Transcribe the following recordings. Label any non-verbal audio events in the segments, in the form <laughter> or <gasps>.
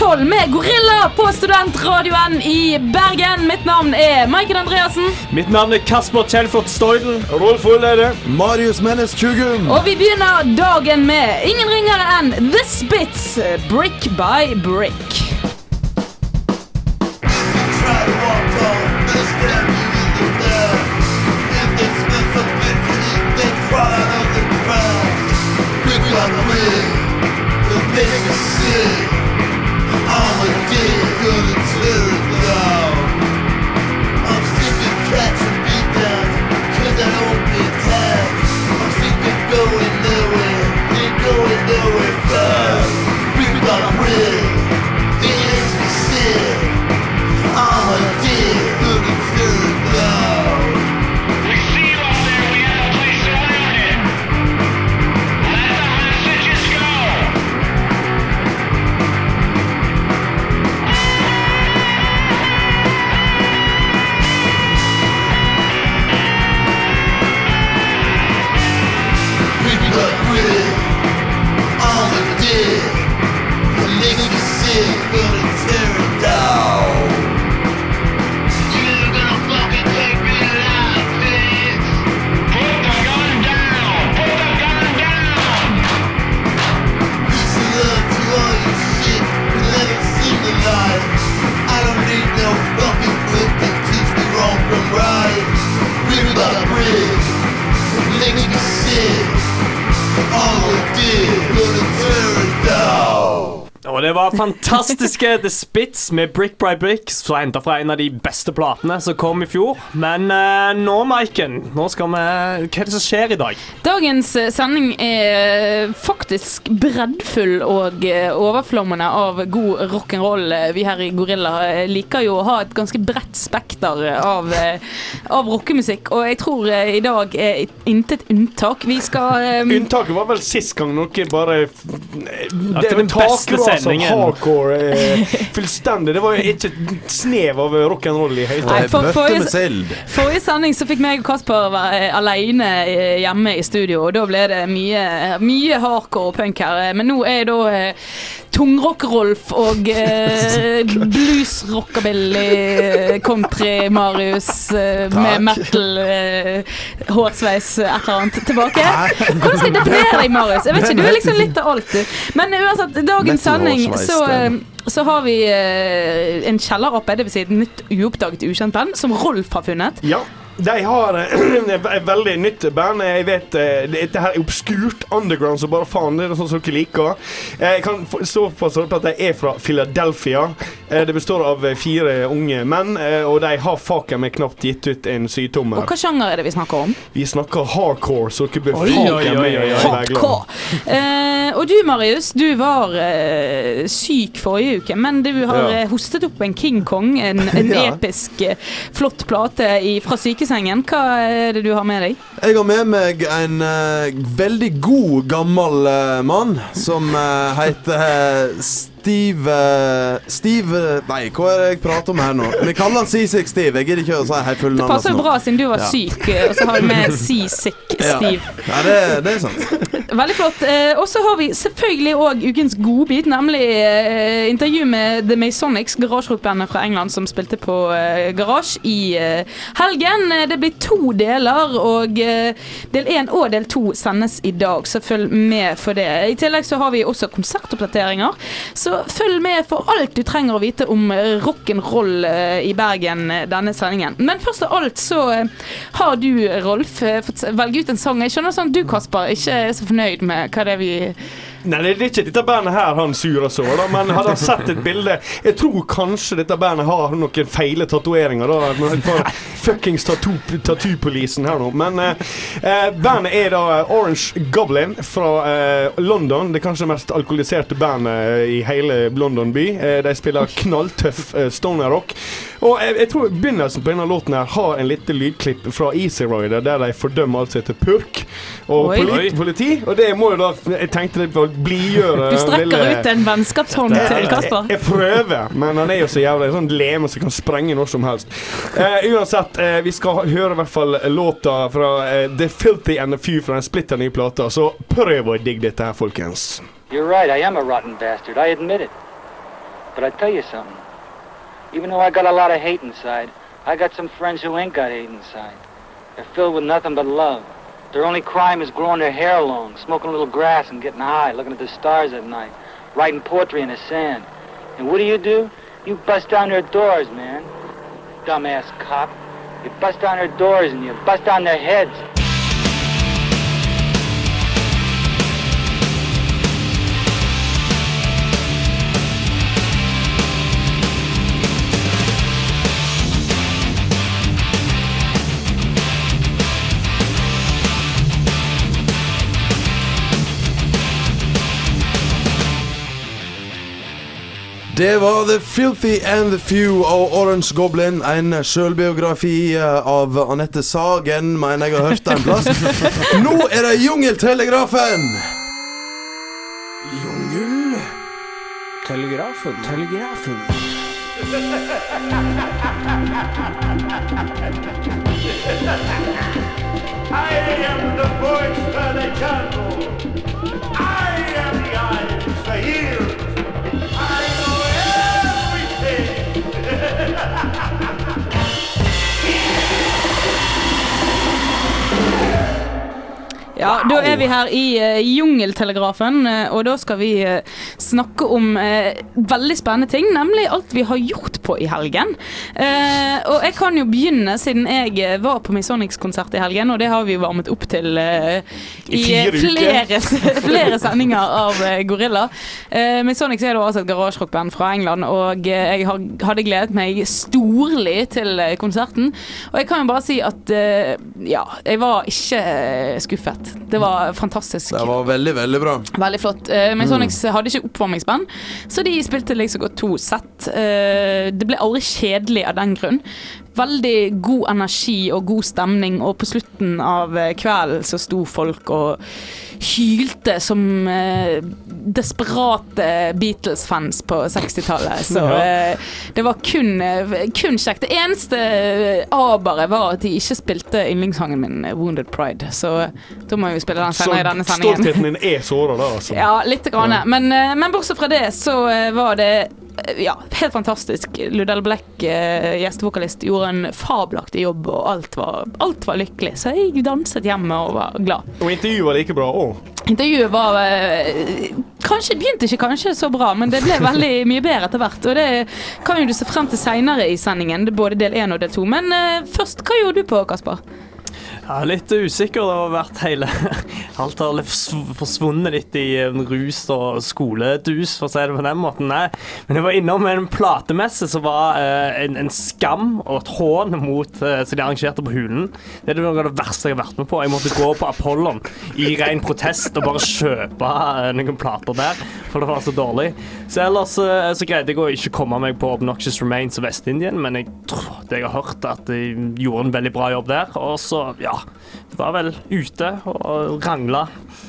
12 med Gorilla på Studentradioen i Bergen. Mitt navn er Maiken Andreassen. Mitt navn er Kasper Kjellflot Stoiden. Rolf Ulleide. Marius Menes Tjugum. Og vi begynner dagen med ingen ringere enn The Spits, Brick by Brick. Fantastiske The Spits med Brick by Brick, som er henta fra en av de beste platene som kom i fjor. Men uh, nå, Maiken, nå skal vi Hva er det som skjer i dag? Dagens eh, sending er faktisk breddfull og eh, overflommende av god rock'n'roll. Vi her i Gorilla liker jo å ha et ganske bredt spekter av, av rockemusikk, og jeg tror i dag er intet unntak. Vi skal um... Unntaket var vel sist gang noe bare det er den beste sendingen. hardcore. Eh, fullstendig. Det var jo ikke et snev av rock'n'roll i hele tatt. for- forrige-. Forrige sending så fikk meg og Kasper være eh, alene eh, hjemme i studio, og da ble det mye, mye hardcore punk her. Men nå er jeg da Tungrock-Rolf og eh, <laughs> blues-rockabilly eh, country-Marius eh, med metal eh, hårsveis et eller annet tilbake. Hvordan skal jeg definere deg, Marius? Jeg vet ikke, Du er liksom litt av alt, du. Men uansett, dagens sending så eh, så har vi eh, en kjellerape, dvs. Si et nytt uoppdaget ukjent band, som Rolf har funnet. Ja. De har eh, <clears throat> et veldig nytt band. Jeg vet eh, Dette her er obskurt underground så bare faen. Det er sånn som dere liker. Eh, Jeg kan stå på at de er fra Philadelphia. Det består av fire unge menn, og de har faken meg knapt gitt ut en Og hva sjanger er det vi snakker om? Vi snakker hardcore, så dere bør faken meg være glad. Hardcore! Eh, og du, Marius, du var uh, syk forrige uke, men du har Ja. hostet opp en King Kong, en, en <laughs> Ja. episk, flott plate i, fra sykesengen. Hva er det du har med deg? Jeg har med meg en uh, veldig god, gammel uh, mann som uh, heter eh, Steve eh, Steve Nei, hva er det jeg prater om her nå? Vi kaller han Seasick Steve. Jeg gidder ikke å si helt full Det passer jo bra siden du var Ja. syk, eh, og så har vi med <laughs> Seasick Ja. Steve. Ja, det, det er sant. Veldig flott. Eh, og så har vi selvfølgelig òg ukens godbit, nemlig intervju med The Masonics, garasjerockbandet fra England som spilte på Garasje i helgen. Det blir to deler, og del én og del to sendes i dag, så følg med for det. I tillegg så har vi også konsertoppdateringer, så følg med for alt du trenger å vite om eh, rock'n'roll eh, i Bergen eh, denne sendingen. Men først av alt så har du, Rolf, fått velge ut en sang. Jeg skjønner sånn du, Kasper, ikke er så fornøyd med hva det er vi Nei, det er ikke dette bandet her han surer så, da, men hadde han sett et bilde Jeg tror kanskje dette bandet har noen feile tatoveringer, da. fuckings tattoo- tattoo-polisen her nå. Men eh, eh, bandet er da Orange Goblin fra eh, London. Det kanskje mest alkoholiserte bandet i hele London by. Eh, de spiller knalltøff eh, stoner rock. Og jeg, jeg tror begynnelsen på denne låten her har en lite lydklipp fra Easy Rider der de fordømmer alt som heter purk og politi, politi. Og det må jo da Jeg tenkte det var blidgjøre Du strekker lille- ut en vennskapshånd til Kasper. jeg, jeg prøver, men han er jo så jævlig sånn leme som kan sprenge når som helst. Uh, uansett, uh, vi skal høre i hvert fall låta fra uh, The Filthy and the Few fra den splitter nye plata, så prøv å digge dette her, folkens. You're right, I am a rotten bastard. I admit it. But I tell you something. Even though I got a lot of hate inside, I got some friends who ain't got hate inside. They're filled with nothing but love. Their only crime is growing their hair long, smoking a little grass and getting high, looking at the stars at night, writing poetry in the sand. And what do you do? You bust down their doors, man. Dumbass cop. You bust down their doors and you bust down their heads. Det var The Filthy and the Few og Orange Goblin. En sjølbiografi eh, av Anette Sagen, mener jeg har hørt en plass. <laughs> Nå er det Jungeltelegrafen! Jungel... Telegrafen, telegrafen. I am the voice for the jungle. I am the eyes for ears. Ja, da er vi her i uh, Jungeltelegrafen, uh, og da skal vi uh, snakke om veldig spennende ting, nemlig alt vi har gjort på i helgen. Og jeg kan jo begynne, siden jeg var på Misonics-konsert i helgen, og det har vi jo varmet opp til I i, flere, <laughs> flere sendinger av Gorilla. Uh, Misonics er da altså et garasjerockband fra England, og jeg har, hadde gledet meg storlig til konserten. Og jeg kan jo bare si at ja, jeg var ikke eh, Det var fantastisk. Det var veldig, veldig bra. Veldig flott. Uh, Masonics hadde ikke oppvarmingsband, så de spilte liksom godt to sett. Uh, det ble aldri kjedelig av den grunn. Veldig god energi og god stemning, og på slutten av eh, kvelden så sto folk og hylte som eh, desperate Beatles-fans på 60-tallet. Så eh, det var kun, eh, kun kjekt. Det eneste eh, aberet var at de ikke spilte yndlingssangen min, eh, 'Wounded Pride'. Så da må vi spille den senere i denne sendingen. stoltheten din er såra da, altså. <laughs> Ja, litt. Grann. Men, men bortsett fra det, så var det ja, helt fantastisk. Ludell Black, eh, gjestevokalist, gjorde en fabelaktig jobb, og alt var, alt var lykkelig. Så jeg danset hjemme og var glad. Og intervjuet var like bra òg. Intervjuet var eh, Kanskje begynte ikke kanskje så bra, men det ble veldig mye bedre etter hvert. Og det kan jo du se frem til seinere i sendingen, både del én og del to. Men eh, først, hva gjorde du på, Kasper? Ja, litt usikker. Det har vært hele <laughs> Alt har forsvunnet litt i rus og skoledus, for å si det på den måten. Nei. Men jeg var innom en platemesse som var eh, en, en skam og et hån mot eh, som de arrangerte på Hulen. Det er noe av det verste jeg har vært med på. Jeg måtte gå på Apollon i ren protest og bare kjøpe eh, noen plater der, for det var så dårlig. Så ellers eh, så greide jeg å ikke komme meg på Obnoxious Remains og Vest-Indien, men jeg tror det jeg har hørt, at de gjorde en veldig bra jobb der. Og så, ja Det var vel ute og rangla.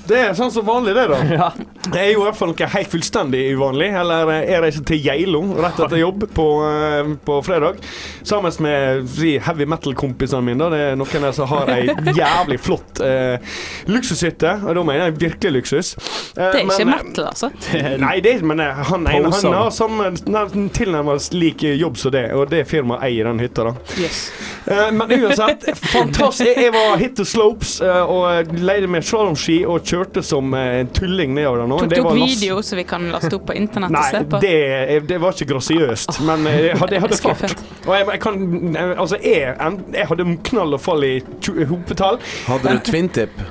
Det er sånn som vanlig, det, da. <laughs> Ja. Det er jo i hvert fall noe helt fullstendig uvanlig. Eller eh, jeg reiser til Geilo rett etter jobb på, eh, på fredag. Sammen med si, heavy metal-kompisene mine. da. Det er noen der som har ei <laughs> jævlig flott eh, luksushytte. Og da mener jeg virkelig luksus. Eh, Det er ikke men- metal, altså. <laughs> Nei, det, men eh, han, ene, har samme nær- tilnærmet lik jobb som det, og det firmaet eier den hytta. da Eh, Men uansett, <laughs> fantastisk. Jeg, var hit to slopes eh, og leide med slalåmski og kjørte som eh, en tulling nedover der nå. Tok var video så vi kan laste opp på internett og se Nei, på? det, det var ikke grasiøst, men jeg hadde, jeg hadde fart. Og jeg, jeg kan Altså, jeg, jeg hadde knall og fall i hopetall. Hadde du twin tip?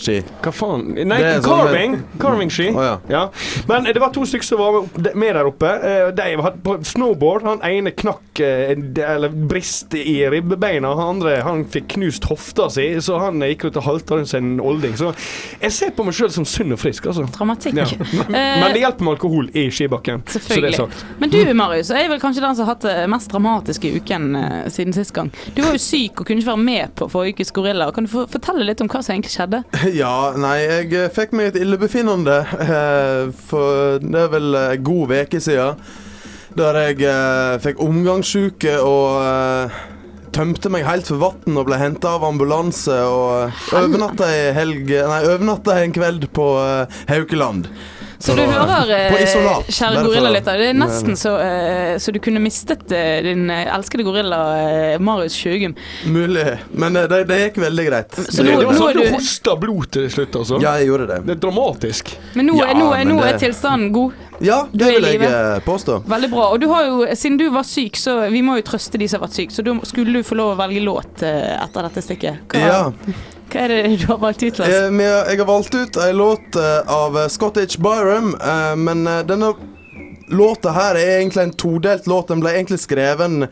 Ski. Hva faen? Nei, Det er sånn carving. Carving-ski. Å, ja. Ja. Men det var to stykker som var med- med der oppe. Eh, De hadde på snowboard. Han ene knakk eh, en- eller brist i ribbeina. Han andre han fikk knust hofta si, så han eh, gikk ut og halta rundt som en olding. Så jeg ser på meg sjøl som sunn og frisk, altså. Dramatikk. Ja. <laughs> Eh, Men det hjelper med alkohol i skibakken. Så det er Selvfølgelig. sagt. Men du Marius, er vel kanskje den som har hatt det mest dramatiske uken eh, siden sist gang. Du var jo syk og kunne ikke være med på forrige ukes Gorilla. Kan du få- fortelle litt om hva som egentlig skjedde? <laughs> <laughs> Ja, nei, jeg eh, fikk meg et illebefinnende eh, for det er vel en god uke siden. Der jeg eh, fikk omgangssjuke og eh, tømte meg helt for vann og ble henta av ambulanse. Og eh, overnatta ei en kveld på eh, Haukeland. Så du da- hører, eh, kjære gorillalytter, det er nesten så, eh, så du kunne mistet eh, din elskede gorilla Marius Sjøgum. Mulig. Men det, det gikk veldig greit. Så nå- det var sånn at du hosta blod til slutt, altså. Ja, jeg gjorde det. Det er dramatisk. Men nå, Ja, nå, men nå er det- tilstanden god. Ja, det vil jeg påstå. Veldig bra. Og du har jo, siden du var syk, så vi må jo trøste de som har vært syke, så du, skulle du få lov å velge låt etter dette stikket. Hva, Ja. Hva er det du har valgt ut? Eh, jeg har valgt ut ei låt eh, av eh, Scottish Byram, men denne låta her er egentlig en todelt låt. Den ble egentlig skreven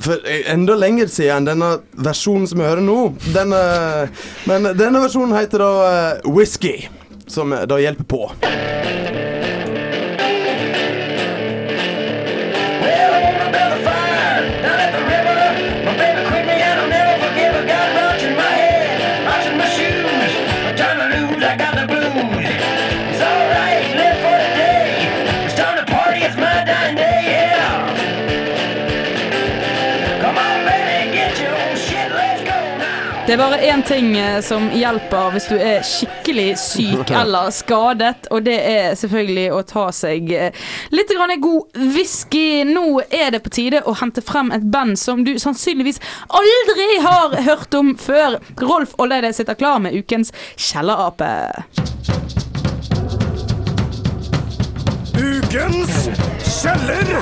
for enda lenger siden enn denne versjonen som vi hører nå. Denne, men denne versjonen heter da Whisky, som da hjelper på. Det er bare én ting eh, som hjelper hvis du er skikkelig syk <laughs> eller skadet, og det er selvfølgelig å ta seg eh, litt grann god whisky. Nå er det på tide å hente frem et band som du sannsynligvis aldri har hørt om før. Rolf Olleide sitter klar med ukens kjellerape. Ukens kjeller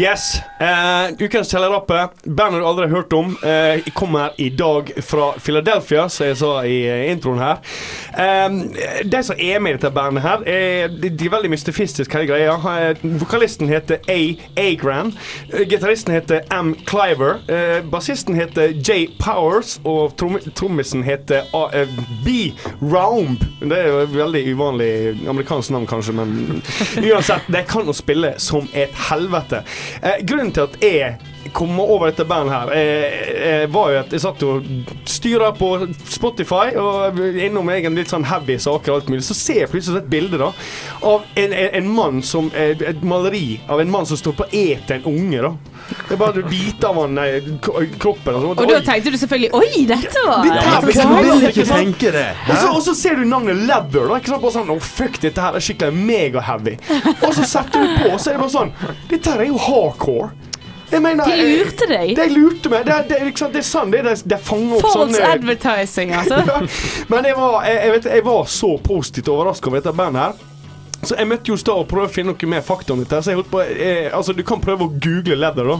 Yes. Eh, ukens kjellerrappe. Bandet du aldri har hørt om. uh, kommer i dag fra Philadelphia, som jeg sa i eh, introen her. Eh, de som er med i dette bandet her, er, de, de er veldig mystifistiske, hele greia. Vokalisten heter A. Agran. Gitaristen heter M. Cliver. Uh, Bassisten heter J. Powers. Og trommisen heter A. B. Raumb. Det er et veldig uvanlig amerikansk navn, kanskje, men <laughs> uansett, de kan jo spille som et helvete. Grunnen pointët e. jeg kom over dette bandet her, eh, eh, var jo at jeg satt og styra på Spotify og innom egen litt sånn heavy saker og alt mulig. Så ser jeg plutselig et bilde da av en, en, en mann som eh, Et maleri av en mann som står på et en unge, da. Det er bare biter av han kroppen. Og. Og da tenkte du selvfølgelig Oi, dette var det her interessant. Vil ikke ikke tenke det. Og så, og så ser du navnet Leather. Da, ikke sant? Bare sånn, oh, fuck, dette her er skikkelig mega-heavy. Og så setter du på, og så er det bare sånn Dette her er jo hardcore. Jeg mener, De lurte deg. De lurte meg. Det, det, liksom, det er sant. Det, det, det fanger opp False sånne advertising, altså. <laughs> Men jeg var, jeg, jeg, vet, jeg var så positivt overraska over dette bandet her. Så jeg møtte jo da og prøvde å finne noe mer fakta om dette. Så jeg holdt på jeg, Altså, du kan prøve å google leather, da.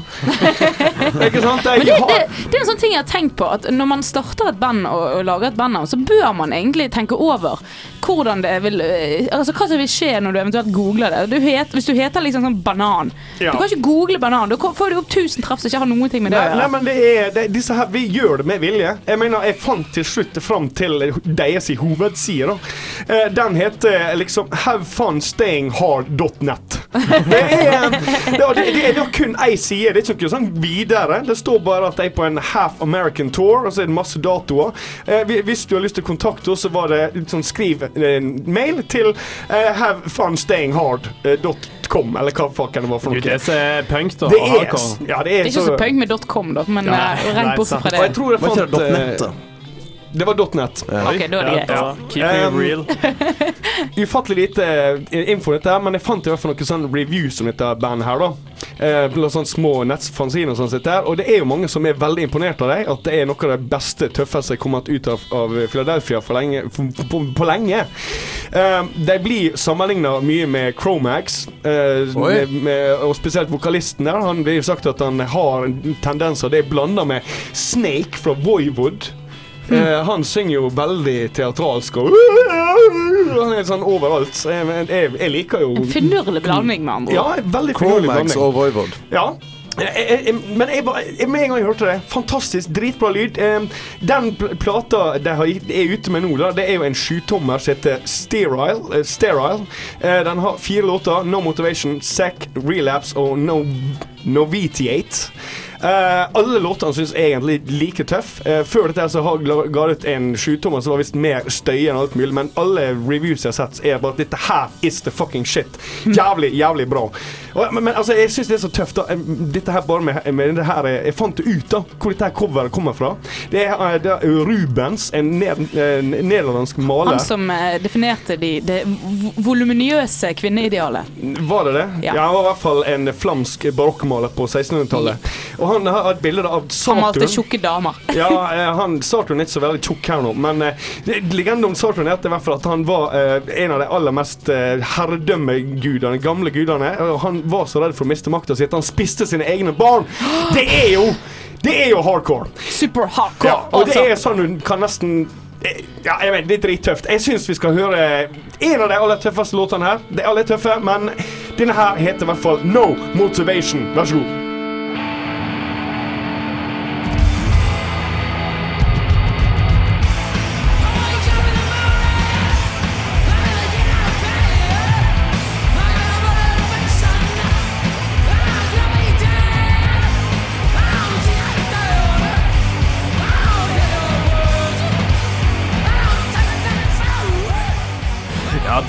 <laughs> ikke sant? Jeg, Men det, det, det er en sånn ting jeg har tenkt på At når man starter et band og, og lager et bandnavn, så bør man egentlig tenke over hvordan det vil øh, Altså hva som vil skje når du eventuelt googler det. Du het, hvis du heter liksom sånn banan Ja. Du kan ikke google banan. Da får du opp 1000 treff som ikke har noen ting med det Nei, å nei, gjøre. men det er det, disse her, Vi gjør det med vilje. Jeg mener, jeg fant til slutt fram til deres hovedside. da. Eh, Den heter liksom Have Det er, det, er- det, er, det er kun én side, det er ikke noe sånn videre. Det står bare at jeg er på en half American tour, og så er det masse datoer. Eh, Hvis du har lyst til å kontakte oss, så var det sånn skriv en mail til eh, havefunstayinghard.com, eller hva fucken det var for noe. det er er punk, da. Det er, ja, det er Det er ikke så punk med .com, da, men eh, rent bort fra fra Og jeg det. tror jeg fant det var .net. Ok, da er det greit. Keep it real. <laughs> Ufattelig lite eh, info dette, her, men jeg fant i hvert fall noen sånn reviews om dette bandet her. da eh, sånne små nettfanziner og sånn sitt der. Og det er jo mange som er veldig imponert av dem. At det er noe av det beste, tøffeste som er kommet ut av, av Philadelphia for lenge, for, på, på lenge. Eh, de blir sammenligna mye med Cromax, eh, med, med, og spesielt vokalisten der. Han blir jo sagt at han har tendenser. det er blanda med Snake fra Voivod. Eh, han synger jo veldig teatralsk og Han er sånn overalt. Så jeg, jeg, jeg liker jo En finurlig blanding, med andre Ja, veldig finurlig blanding. og Voivod. Ja. Jeg, jeg, jeg, men jeg, bare- med en gang jeg hørte det Fantastisk, dritbra lyd. Den pl plata de har, er ute med nå, da, det er jo en sjutommer som heter Sterile. eh, Sterile. Eh, den har fire låter. No Motivation, Sack, Relapse og No Novitiate. Eh, alle låtene syns jeg egentlig like tøff. Eh, før dette så har ga ga ut en sjutommer som var visst mer støy enn alt mulig, men alle reviews jeg har sett, er bare at dette her is the fucking shit. Jævlig, jævlig bra. Og, men, men altså, jeg syns det er så tøft, da. Eh, Dette her bare med, med det her Jeg fant ut, da, hvor dette her coveret kommer fra. Det er, det er Rubens, en nederlandsk maler. Han som definerte de, det vo- voluminøse kvinneidealet. Var det det? Ja. Ja. han var i hvert fall en flamsk barokkmaler på 1600-tallet. Og han har et bilde av Han malte Saturn. tjukke damer. <laughs> Ja, eh, han Saturn er ikke så veldig tjukk her nå, men eh, legenden om Saturn er i hvert fall at han var eh, en av de aller mest eh, herredømmegudene, gamle gudene. Og han var så redd for å miste makta si at han spiste sine egne barn. <gasps> Det er jo Det er jo hardcore. Super hardcore. Ja, og det altså. er sånn du kan nesten ja, jeg vet, Det er drittøft. Jeg syns vi skal høre en av de aller tøffeste låtene her. De alle er tøffe, men denne her heter i hvert fall No Motivation. Vær så god.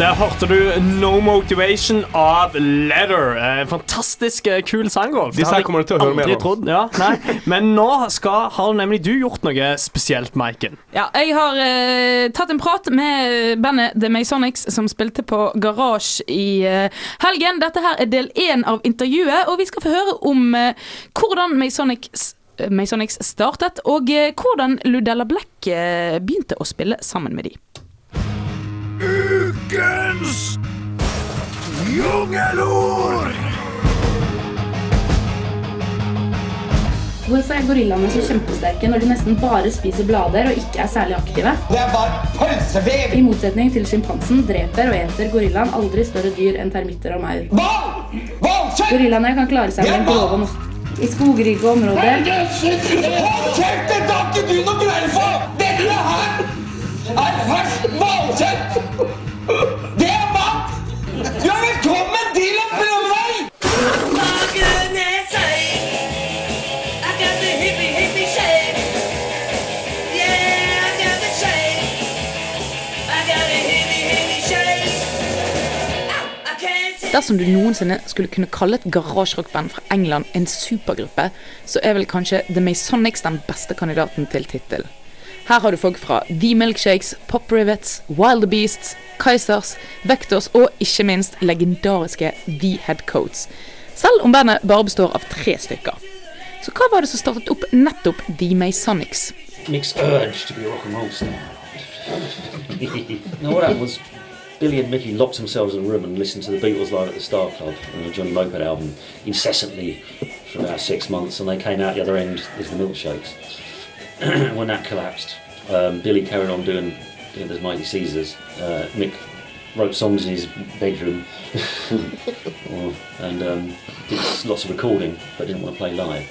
Der hørte du No Motivation of Letter. En fantastisk eh, kul sang. Rolf. Det Disse her kommer du til å høre mer om. Ja, nei. Men nå skal, har nemlig du gjort noe spesielt, Maiken. Ja, jeg har uh, tatt en prat med bandet The Masonics som spilte på Garage i uh, helgen. Dette her er del én av intervjuet, og vi skal få høre om uh, hvordan Masonics Masonics startet, og eh, hvordan Ludella Black eh, begynte å spille sammen med de. Ukens jungelord! Hvorfor er gorillaene så kjempesterke når de nesten bare spiser blader og ikke er særlig aktive? Det er bare pølsevev! I motsetning til sjimpansen dreper og eter gorillaen aldri større dyr enn termitter og maur. Gorillaene kan klare seg med en grove nos... I skogrike områder Hold kjeft! Dette har ikke du noe greie på! Dette her er ferskt hvalkjøtt! Dersom du noensinne skulle kunne kalle et garasjerockband fra England en supergruppe, så er vel kanskje The Masonics den beste kandidaten til tittel. Her har du folk fra The Milkshakes, Pop Rivets, Wild Beasts, Kaizers, Vectors og ikke minst legendariske The Headcoats. Selv om bandet bare består av tre stykker. Så hva var det som startet opp nettopp The Masonics? Mick's urge to be rock and roll star. what happened was Billy and Mickey locked themselves in a room and listened to the Beatles live at the Star Club and the Johnny Moped album incessantly for about six months, and they came out the other end as the Milkshakes. <clears throat> when that collapsed, um, Billy carried on doing, doing those Mighty Caesars. Uh, Mick wrote songs in his bedroom <laughs> and um, did lots of recording, but didn't want to play live.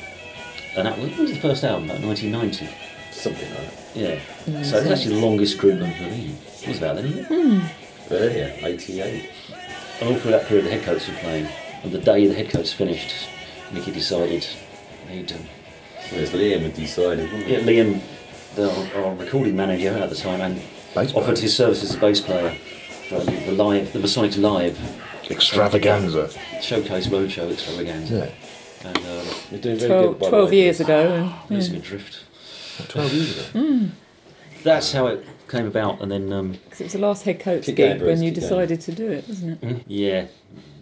And that was, when was the first album? About 1990. Something like that. Yeah. So it's actually the longest group I've ever been. It was about then, isn't it? But yeah, 88. And all through that period, the headcoats were playing. And the day the headcoats finished, Nicky decided he'd. Um, Whereas Liam had decided, wasn't yeah. Liam, the, our recording manager at the time, and Bass offered player. his services as a bass player for the live, the Masonics live Extravaganza. showcase roadshow extravaganza. Yeah. And um, You're doing very Twelve, good, by the 12 way. years ago. losing adrift. 12 years ago. that's how it came about. And then, um, 'Cause it was the last head coach Keep gig going, when you keep going. decided to do it, wasn't it? yeah,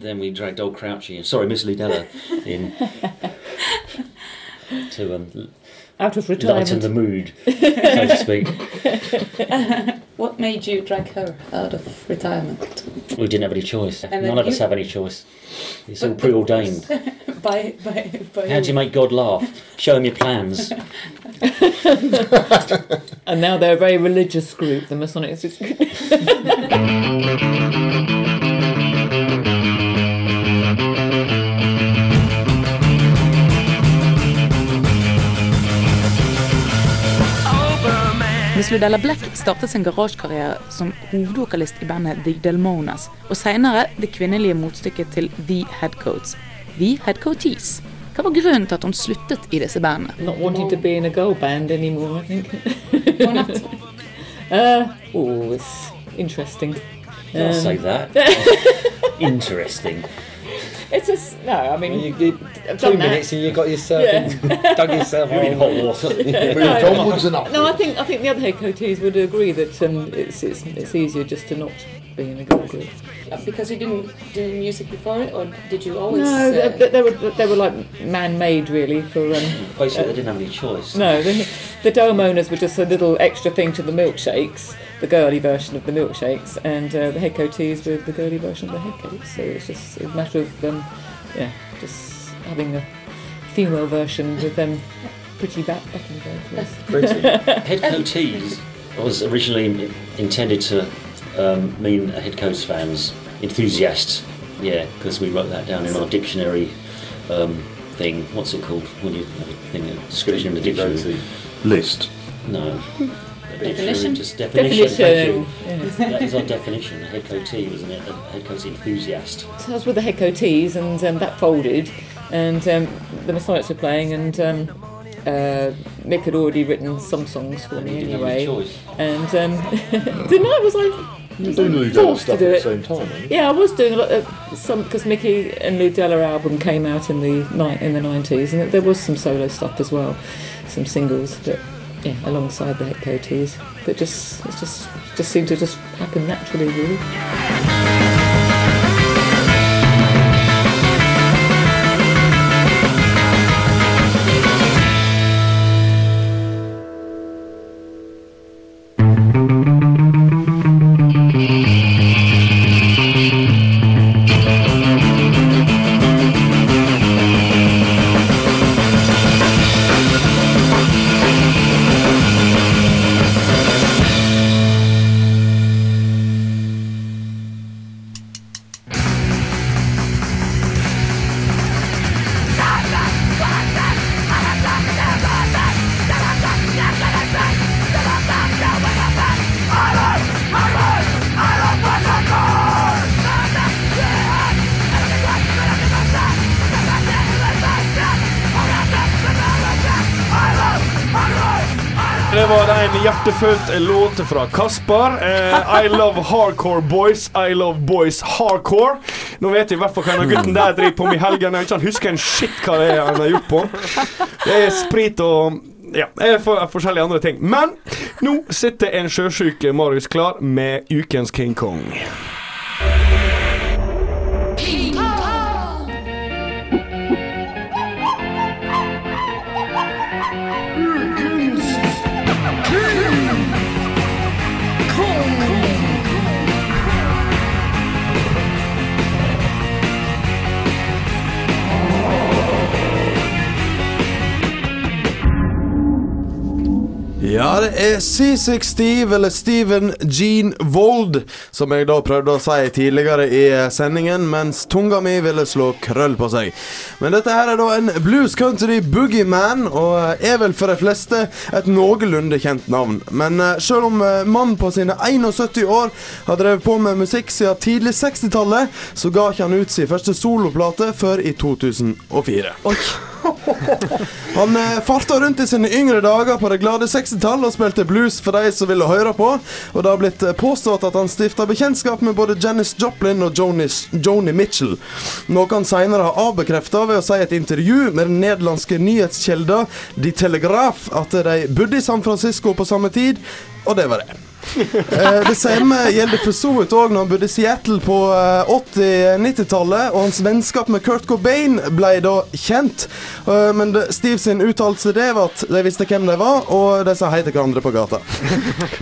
then we dragged old Crouchy in. Sorry, Miss Lidella <laughs> in to um, Out of lighten retirement. the mood, so to speak. <laughs> What made you drag her out of retirement? We didn't have any choice. And then None of us have any choice. It's all preordained. <laughs> <laughs> by by by. How do you make God laugh? Show him your plans. <laughs> And now they're a very religious group, the Masonic Institute. Miss Ludella Black startet sin garasjekarriere som hovedvokalist i bandet The Delmonas, og senere det kvinnelige motstykket til The Headcoats, The Headcoatees. Hva var grunnen til at hun sluttet i disse bandene? Not wanting to be in a girl band anymore, I think. <laughs> uh, oh, it's interesting. Don't Um, say that. <laughs> Interesting. It's just no. I mean, You- you- two done that. minutes and you got yourself Yeah. in, <laughs> dug yourself You're in in hot water. Moved onwards and upwards. No, I think I think the other head coaches would agree that um, it's, it's it's easier just to not be in a girl group. Because you didn't do music before it, or did you always? No, uh, they, they were they were like man-made really for. Um, Basically, uh, they didn't have any choice. No, the, the dome owners were just a little extra thing to the milkshakes, the girly version of the milkshakes, and uh, the head coatees were the girly version of the head coats. So it's just a matter of, um, yeah, just having a female version with them pretty back button vocals. <laughs> Head coatees was originally intended to um, mean a head coach fans, enthusiasts. Yeah, because we wrote that down in our dictionary um, thing. What's it called? When you have a thing, a description in the dictionary. List. No. A Definition? Just definition. Definition, Thank you. That is our definition. A head coatee, wasn't it? A head coach enthusiast. So I was with the head coatees, and um, that folded, and um, the Masonics were playing, and um, uh, Mick had already written some songs for me didn't have any anyway. And um, <laughs> didn't I? Was You're doing forced to stuff at the same time, aren't you? Yeah, I was doing a lot of some because Mickey and Ludella album came out in the night in the nineties, and there was some solo stuff as well, some singles, but yeah, alongside the head coatees. But just it just just seemed to just happen naturally, really. En hjertefullt låt fra Kaspar. Eh, I love hardcore boys. I love boys hardcore. Nå vet jeg i hvert fall hva denne gutten der driver på med i helgene. Han husker en shit hva det er han har gjort på. Det er sprit og ja, for, forskjellige andre ting. Men nå sitter en sjøsjuk Marius klar med ukens King Kong. Det er C6 Steve, eller Steven Gene Wold, som jeg da prøvde å si tidligere i sendingen, mens tunga mi ville slå krøll på seg. Men dette her er da en blues country boogieman, og er vel for de fleste et noenlunde kjent navn. Men sjøl selv om eh, mannen på sine 71 år har drevet på med musikk siden tidlig 60-tallet, så ga ikke han ut sin første soloplate før i 2004. <laughs> Han eh, farta rundt i sine yngre dager på det glade 60-tall og spilte blues for de som ville høre på. Og det har blitt eh, påstått at han stifta bekjentskap med både Janis Joplin og Joni, Joni Mitchell. Noe han senere har avbekrefta ved å si et intervju med den nederlandske nyhetskjelda De Telegraph at de bodde i San Francisco på samme tid og det var det. Eh, det samme gjelder for så vidt òg når han bodde i Seattle på eh, 80-90-tallet, og hans vennskap med Kurt Cobain ble da kjent. Eh, men Steve sin uttalelse det var at de visste hvem de var, og de sa hei til hverandre på gata.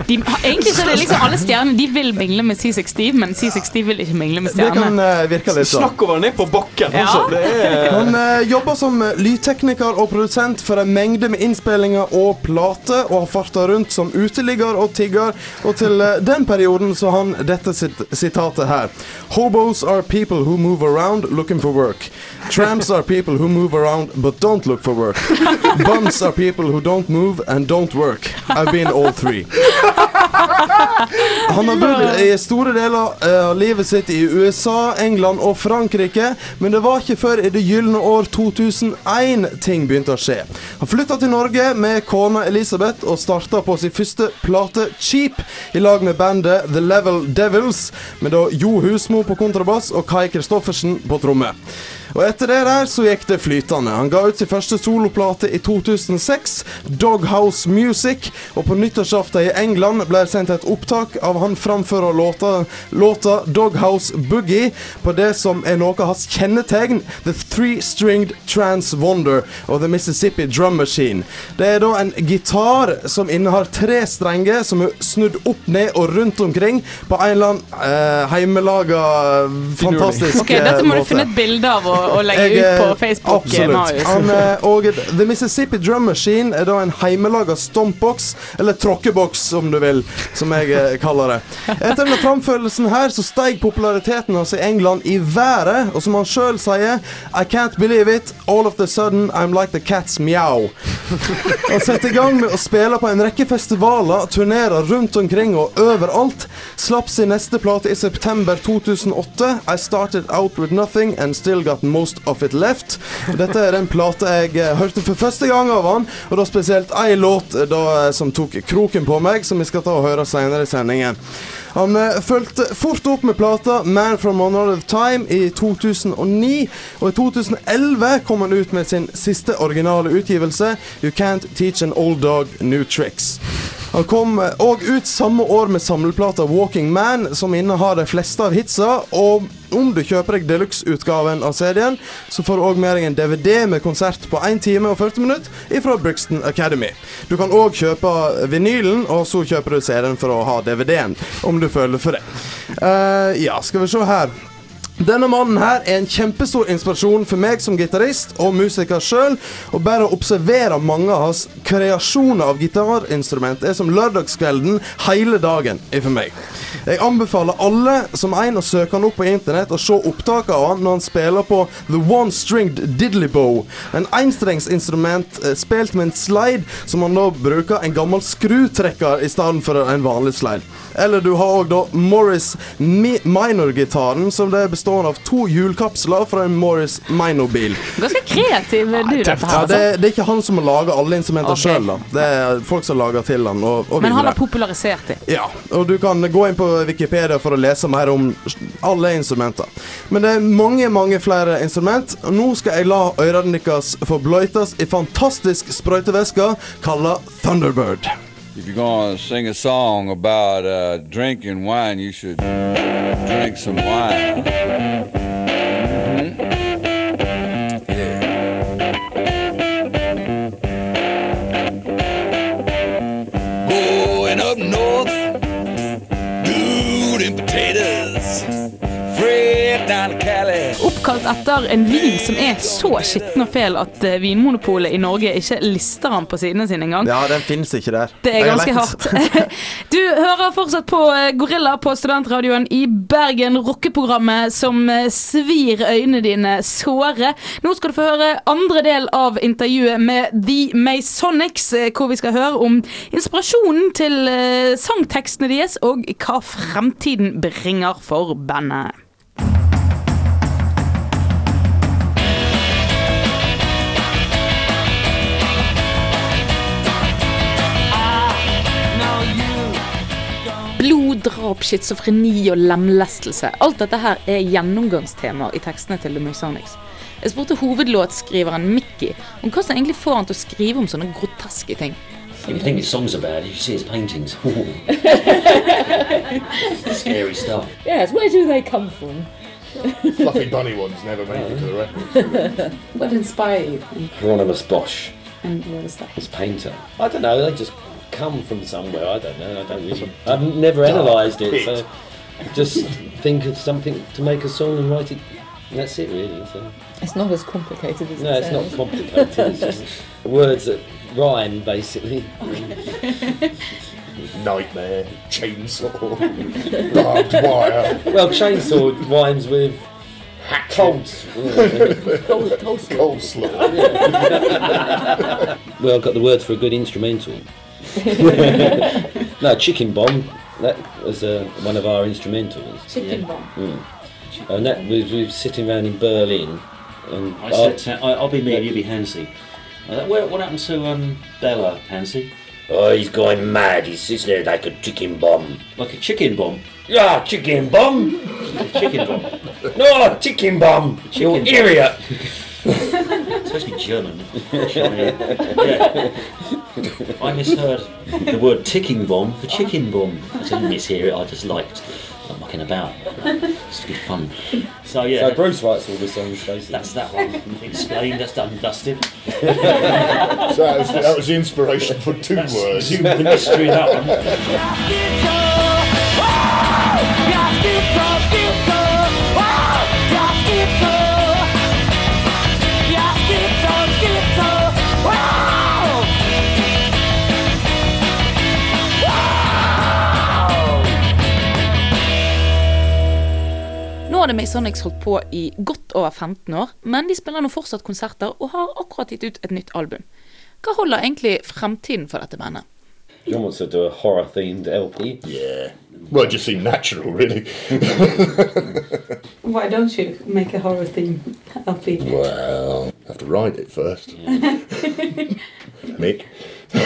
De, egentlig så er det liksom alle stjernene De vil mingle med C6 Steve, men C6 Steve vil ikke mingle med Det kan eh, virke litt sånn. Snakk over ned på bakken, Ja. altså. Det er Han eh, jobber som lydtekniker og produsent for en mengde med innspillinger og plater, og har farta rundt som uteligger og tigger. Og til eh, den perioden så han dette sit sitatet her. Hobos are people who move around looking for work. Tramps are people who move around but don't look for work. <laughs> Bums are people who don't move and don't work. I've been all three. <laughs> <laughs> Han har bodd i store deler eh, av livet sitt i USA, England og Frankrike, men det var ikke før i det gylne år 2001 ting begynte å skje. Han flytta til Norge med kona Elisabeth og starta på sin første plate, Cheap, i lag med bandet The Level Devils, med da Jo Husmo på kontrabass og Kai Kristoffersen på tromme. Og etter det der så gikk det flytende. Han ga ut sin første soloplate i 2006, Doghouse Music, og på nyttårsaften i England ble det sendt et opptak av han framfører låta, låta Doghouse Boogie på det som er noe av hans kjennetegn, The Three-Stringed Trans Wonder og The Mississippi Drum Machine. Det er da en gitar som innehar tre strenger som er snudd opp, ned og rundt omkring på en eller annen eh, heimelaga fantastisk Ok, Dette må måte. du finne et bilde av og, og legge jeg, ut på eh, Facebook. eh, Absolutt. <laughs> Han, eh, og The Mississippi Drum Machine er da en heimelaga stompboks, eller tråkkeboks om du vil, som jeg eh, kaller det. Etter denne framførelsen her så steg populariteten hans i England i været, og som han sjøl sier I can't believe it, all of the sudden I'm like the cat's meow. <laughs> Han setter i gang med å spille på en rekke festivaler, turnerer rundt omkring og overalt. Slapp sin neste plate i september 2008, I Started Out With Nothing and Still Got Most Of It Left. Dette er den plate jeg eh, hørte for første gang av han, og da spesielt ei låt eh, da, eh, som tok kroken på meg, som vi skal ta og høre senere i sendingen. Han fulgte fort opp med plata Man From Another Time i 2009, og i 2011 kom han ut med sin siste originale utgivelse, You Can't Teach An Old Dog New Tricks. Han kom òg ut samme år med samleplata Walking Man, som innehar de fleste av hitsa. Og om du kjøper deg deluxe-utgaven av CD-en, så får du òg med deg en DVD med konsert på 1 time og 40 minutter fra Brixton Academy. Du kan òg kjøpe vinylen, og så kjøper du CD-en for å ha DVD-en, om du føler for det. Uh, ja, skal vi se her. Denne mannen her er en kjempestor inspirasjon for meg som gitarist og musiker sjøl. Og bare å observere mange av hans kreasjoner av gitarinstrument er som lørdagskvelden hele dagen er for meg. Jeg anbefaler alle som en å søke han opp på internett og se opptak av han når han spiller på The One Stringed Diddly Bow. En enstrengsinstrument eh, spilt med en slide som han da bruker en gammel skrutrekker i stedet for en vanlig slide. Eller du har òg da Morris Mi Minor-gitaren, som det består av to hjulkapsler fra en Morris Minor-bil. Ganske kreativ du, dette Ja, her. det, altså. det er ikke han som har laga alle instrumenter okay. sjøl, da. Det er folk som lager til han. Og, og Men han har popularisert dem. Ja, og du kan gå inn på Wikipedia for å lese mer om alle instrumenter. Men det er mange, mange flere instrument. Og nå skal jeg la ørene deres få bløytes i fantastisk sprøytevæske kalla Thunderbird. If you're gonna sing a song about uh, drinking wine, you should drink some wine. Oppkalt etter en vin som er så skitten og fæl at eh, Vinmonopolet i Norge ikke lister den på sidene sine engang. Ja, den fins ikke der. Det er ganske hardt. <laughs> Du hører fortsatt på eh, Gorilla på studentradioen i Bergen, rockeprogrammet som eh, svir øynene dine såre. Nå skal du få høre andre del av intervjuet med The Masonics, hvor vi skal høre om inspirasjonen til sangtekstene deres, og hva fremtiden bringer for bandet. Blod, drap, schizofreni og lemlestelse. Alt dette her er gjennomgangstemaer i tekstene til The Masonics. Jeg spurte hovedlåtskriveren Mickey om hva som egentlig får han til å skrive om sånne groteske ting. If you think his songs are bad, you see his paintings. <laughs> Scary stuff. Yes, where do they come from? Fluffy bunny ones never made it to the record. What inspired you? Hieronymus Bosch, And what is that? his painter. I don't know, they just come from somewhere. I don't know. I don't really. I've never analysed it, so <laughs> just think of something to make a song and write it. And that's it, really. So. It's not as complicated as No, it it's not complicated. it's just <laughs> words that rhyme, basically. <laughs> Nightmare, chainsaw, barbed wire. Well, chainsaw rhymes with cold. Cold- coleslaw. well, I've got the words for a good instrumental. <laughs> no, chicken bomb. That was uh, one of our instrumentals. Chicken bomb. Mm. And that was we were sitting around in Berlin, and I said, to, I, I'll be me and you be Hansi. Uh, where, what happened to um, Bella, Hansi? Oh, he's going mad. He's sitting there like a chicken bomb. Like a chicken bomb? Yeah, chicken bomb. chicken bomb. No, chicken bomb. You Chicken bomb. idiot. <laughs> It's supposed to be German. yeah. I misheard the word ticking bomb for chicken bomb. I didn't mishear it, I just liked like, mucking about. It's to be fun. So yeah. So Bruce writes all the songs, basically. That's that one. Explained, that's done and dusted. So that was, that was the inspiration for two That's words. the mystery of that one. Har The Masonics holdt på i godt over 15 år, men de spiller nå fortsatt konserter og har akkurat gitt ut et nytt album. Hva holder egentlig fremtiden for dette bandet? Wants to do a horror themed LP. Yeah. Well, it just seemed natural, really. <laughs> Why don't you make a horror themed LP? well, have to write it first. <laughs> Mick. <laughs> Do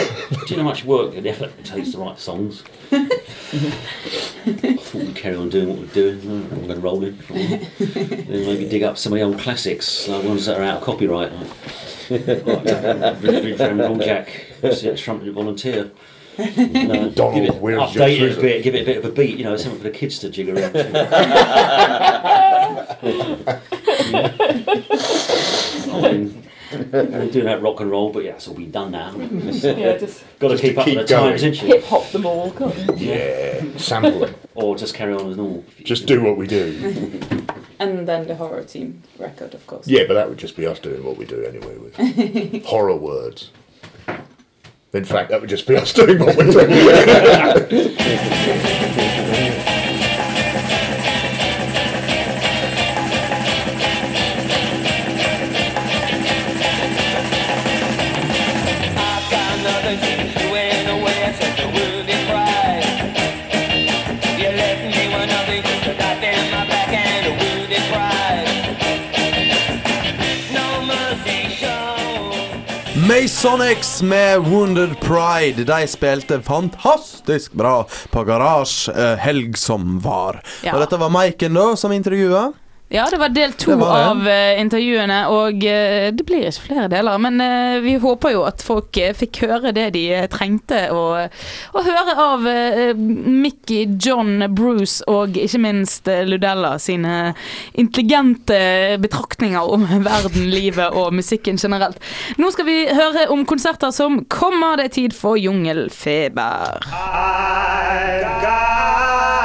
you know how much work and effort it takes to write songs? <laughs> I thought we'd carry on doing what we're doing. I'm going to roll in. Then maybe dig up some of the old classics, like ones that are out of copyright. Like, like Vintage Jack, Trumpeted Volunteer. <laughs> No, Donald, give it, where's your update it a treasure? bit, give it a bit of a beat, you know, something for the kids to jig around to. I mean, <laughs> we're doing that rock and roll, but yeah, it's all been done now. <laughs> Yeah, just- <laughs> Got to keep to up keep with the times, isn't you? Hip hop them all, can't? Yeah, sample it. Or just carry on as normal. Just do what we do. And then the horror team record, of course. Yeah, but that would just be us doing what we do anyway with horror words. In fact, that would just be us doing what we're doing. Masonics med Wounded Pride. De spilte fantastisk bra på Garasje eh, helg som var. Ja. Og dette var Maiken, da, som intervjua. Ja, det var del to var av uh, intervjuene, og uh, det blir ikke flere deler. Men uh, vi håper jo at folk fikk høre det de trengte å, å høre av Mickey, John, Bruce og ikke minst Ludella sine intelligente betraktninger om <laughs> verden, livet og musikken generelt. Nå skal vi høre om konserter som Kommer det tid for jungelfeber? I've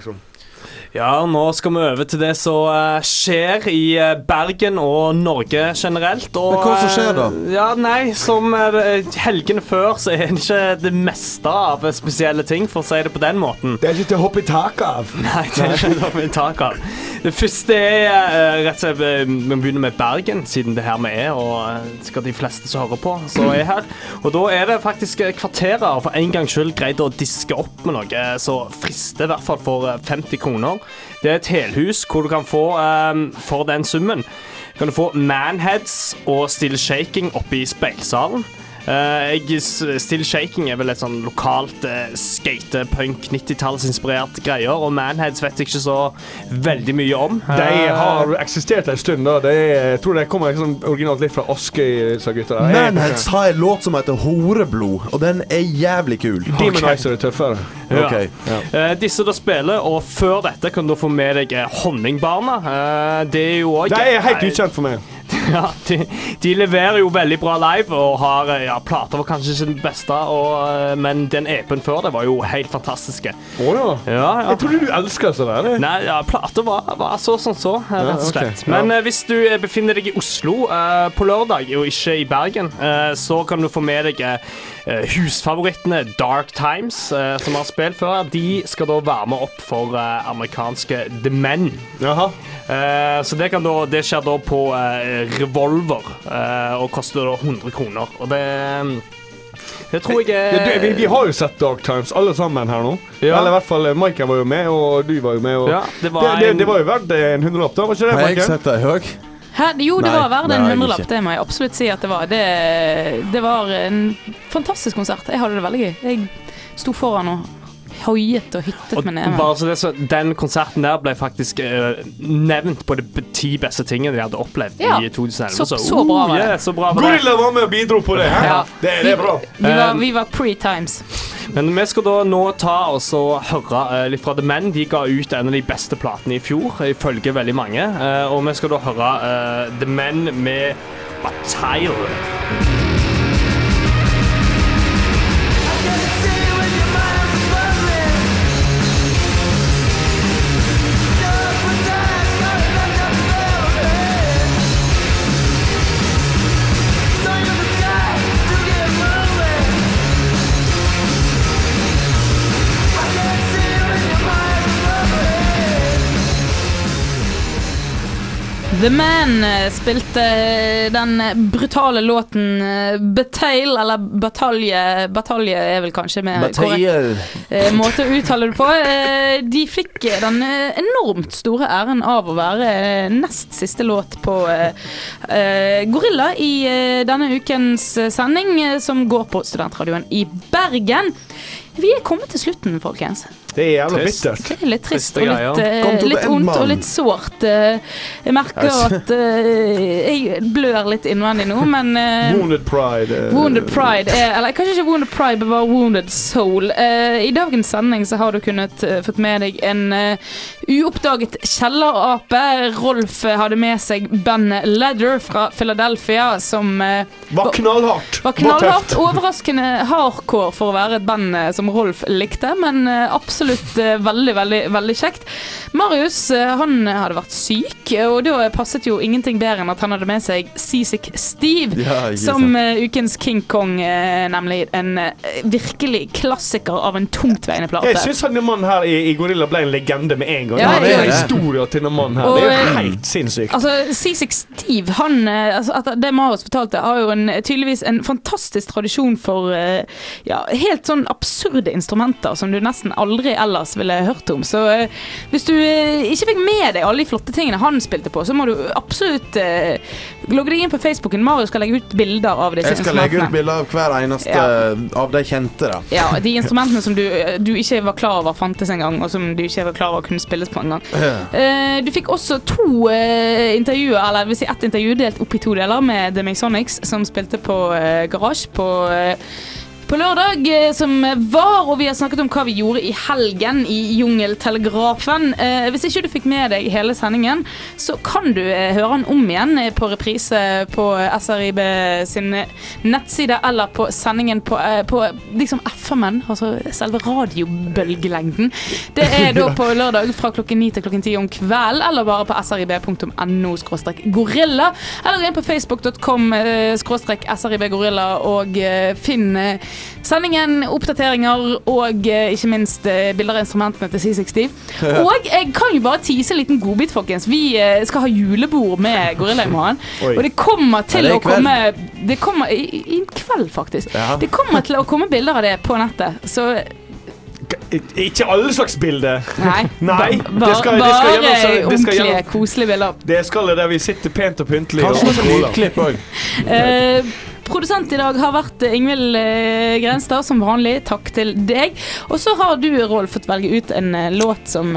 Liksom. Ja, nå skal vi over til det som eh, skjer i eh, Bergen og Norge generelt. Og, Men hva som skjer da? eh, ja, nei, Som helgene før, så er det ikke det meste av spesielle ting, for å si det på den måten. Det er ikke til å hoppe i taket av. <laughs> Nei, det er ikke til å hoppe i tak av. Det første er rett og slett Vi begynner med Bergen, siden det er her vi er, og skal de fleste som hører på, som er her. Og da er det faktisk kvarterer for en gangs skyld greid å diske opp med noe som frister, i hvert fall for eh, 50 kroner. Det er et helhus hvor du kan få um, for den summen kan du få manheads og still shaking oppe i speilsalen. Eh, jeg, still shaking er vel et sånn lokalt uh, skate-punk 90-tallsinspirert greier, og manheads vet jeg ikke så veldig mye om. De Eh, har eksistert en stund. da de, Jeg tror de kommer liksom originalt litt fra Askøy, disse gutta. Manheads har en låt som heter Horeblod, og den er jævlig kul. Demonizer er tøffere. Ja. Ok. Eh, disse da spiller, og før dette kan du få med deg eh, Honningbarna. Uh, det er jo òg De er helt ukjent for meg. <laughs> Ja, de, de leverer jo veldig bra live og har eh, ja, plater var kanskje ikke den beste, og, eh, men den EP-en før det var jo helt fantastiske. Å ja. Ja, ja. Jeg trodde du elska sånn der. Nei, ja, plater var, var så som så, eh, rett og slett. Ja. Men eh, hvis du befinner deg i Oslo uh, på lørdag, og ikke i Bergen, uh, så kan du få med deg husfavorittene Dark Times, eh, som har spilt før. De skal da være med opp for eh, amerikanske The Men. Eh, så det, kan da, det skjer da på eh, Revolver, eh, og koster da 100 kroner. Og det det tror jeg er Ja, du, vi, vi har jo sett Dark Times, alle sammen her nå. Ja. Eller i hvert fall eh, Michael var jo med, og du var jo med. Og Ja, det var det, det, en- det var jo verdt en hundrelapp, da? Var ikke det, Har jeg sett deg høy? Hæ? Jo, det Nei, var verdt en hundrelapp. Det må jeg absolutt si at det var. Det, det var en fantastisk konsert. Jeg hadde det veldig gøy. Jeg sto foran og hoiet og hyttet Og med neven. bare så det, så den konserten der ble faktisk uh, nevnt på de ti beste tingene de hadde opplevd Ja. i 2011. Så- så bra var det. yeah, så bra var. Gorilla var med og bidro på det. Hæ? Ja. Det, det er bra. Vi var, Um, vi var pre-times. Men vi skal da nå ta og høre uh, litt fra The Men. De ga ut en av de beste platene i fjor, ifølge veldig mange. Eh, og vi skal da høre eh, The Men med Bataille. The Man eh, spilte eh, den brutale låten eh, Bataille, eller Batalje Batalje er vel kanskje med Bataille. korrekt eh, måte å uttale det på. Eh, De fikk eh, den eh, enormt store æren av å være eh, nest siste låt på eh, eh, Gorilla i eh, denne ukens eh, sending, eh, som går på Studentradioen i Bergen. Vi er kommet til slutten, folkens. Det er jævla Trist. bittert. Det er litt trist og litt, til litt ondt og litt sårt. eh. Jeg merker at uh, jeg blør litt innvendig nå, men uh, Wounded Pride. Wounded Pride er Eller kanskje ikke Wounded Pride, men bare Wounded Soul. I dagens sending så har du kunnet fått med deg en uoppdaget kjellerape. Rolf hadde med seg bandet Leather fra Philadelphia, som Var knallhardt. var knallhardt. Overraskende hardcore for å være et band som Rolf likte, men eh, absolutt eh, veldig, veldig, veldig kjekt. Marius eh, han hadde vært syk, og da passet jo ingenting bedre enn at han hadde med seg Seasick Steve, Ja, som eh, ukens King Kong, nemlig en virkelig klassiker av en tungtveiende plate. Jeg syns denne mannen her i, i Gorilla ble en legende med en gang. Ja, det er historia til denne mannen her. Og, det er jo helt sinnssykt. Altså, Seasick Steve, han altså, Det Marius fortalte, har jo en, tydeligvis en fantastisk tradisjon for ja, helt sånn absurde instrumenter som du nesten aldri ellers ville hørt om. Så eh, hvis du eh, ikke fikk med deg alle de flotte tingene han spilte på, så må du absolutt eh, logge deg inn på Facebooken. Marius skal legge ut bilder av disse instrumentene. Jeg skal legge ut bilder av hver eneste Ja. av de kjente, da. Ja, De instrumentene som du, du ikke var klar over fantes engang, og som du ikke var klar over kunne spilles på engang. Ja. Du fikk også to intervjuer, eller vil si ett intervju delt opp i to deler, med The Masonics, som spilte på Garage på, på lørdag eh, som var, og vi har snakket om hva vi gjorde i helgen i Jungeltelegrafen. Eh, hvis ikke du fikk med deg hele sendingen, så kan du eh, høre den om igjen på reprise på SRIB sin nettside, eller på sendingen på, på liksom FM-en, altså selve radiobølgelengden. Det er da <laughs> på lørdag fra klokken 9 til klokken 10 om kvelden, eller bare på srib.no gorilla, eller inn på facebook.com srib gorilla og finn sendingen, oppdateringer og eh, ikke minst eh, bilder av instrumentene til C60. <laughs> Og jeg kan jo bare tease en liten godbit, folkens. Vi eh, skal ha julebord med Gorilla i morgen. <laughs> Og det kommer til det å komme Det kommer i, i kveld, faktisk. Ja. Det kommer til å komme bilder av det på nettet. Så Ikke alle slags bilder. Nei. <laughs> Nei det skal, bare gjennom- det skal ordentlige, koselige bilder. Det skal det der vi sitter pent og pyntelig. Kanskje noe lydklipp òg. Produsent i dag har vært eh, Ingvild eh, Grenstad, som vanlig. Takk til deg. Og så har du, Rolf, fått velge ut en eh, låt som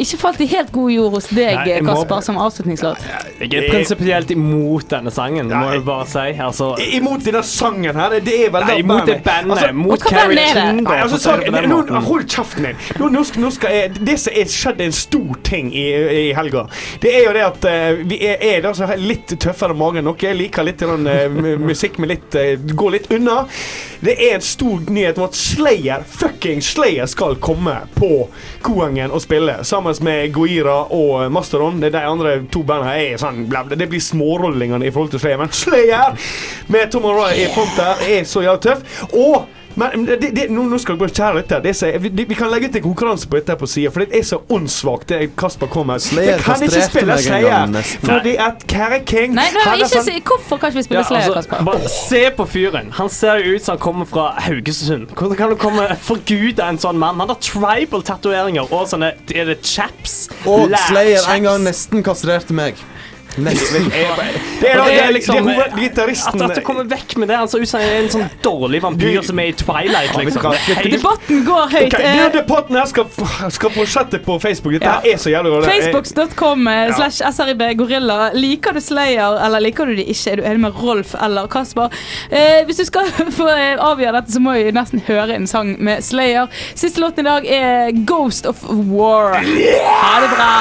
ikke falt i helt god jord hos deg, Nei, må- Kasper, som avslutningslåt. Jeg er prinsipielt imot denne sangen, må jeg bare si. Altså, Imot denne sangen her. Det er vel Nei, imot det bandet, mot Carrie King, altså, sang- nå, hold kjeften din. Nå, nå, skal, nå skal jeg, det som er skjedd en stor ting i, i helga, det er jo det at uh, vi er, er altså litt tøffere i magen. Noe jeg liker litt den, uh, musikk med litt uh, Gå litt unna. Det er en stor nyhet om at Slayer, fucking Slayer, skal komme på Koengen og spille sammen med Goira og Masteron. Det er de andre to bandene her. sånn bla, bla. Det blir smårollingene i forhold til Slayer, men Slayer med Tom O'Reilly i front der er så jævlig tøff. Og men det, det, nå, nå skal jeg bare kjære lytter. Det er Vi, vi kan legge ut en konkurranse på dette på sida, for det er så åndssvakt, det Kasper kommer Slayer Vi kan ikke spille Slayer, fordi at Kære King Nei, nei han ikke sånn- si Hvorfor kan ikke vi spille Ja, Slayer, altså, Kasper? bare se på fyren. Han ser jo ut som han kommer fra Haugesund. Hvordan kan du komme forgude en sånn mann? Han har tribal-tatoveringer og sånne er det chaps. Og Slayer en gang nesten kastrerte meg. Nesten. Det er, det er er liksom at, at du kommer vekk med det. Han ser ut som en sånn dårlig vampyr som er i Twilight. Liksom. Debatten går høyt. Ok, Eh, denne debatten her skal, skal fortsette på Facebook. Dette ja. er så jævlig råd. Eh, slash SRIB Gorilla. Liker du Slayer, eller liker du de ikke? Er du enig med Rolf eller Kasper? Eh, hvis du skal <laughs> få eh, avgjøre dette, så må vi nesten høre en sang med Slayer. Siste låten i dag er Ghost of War. Ha det bra!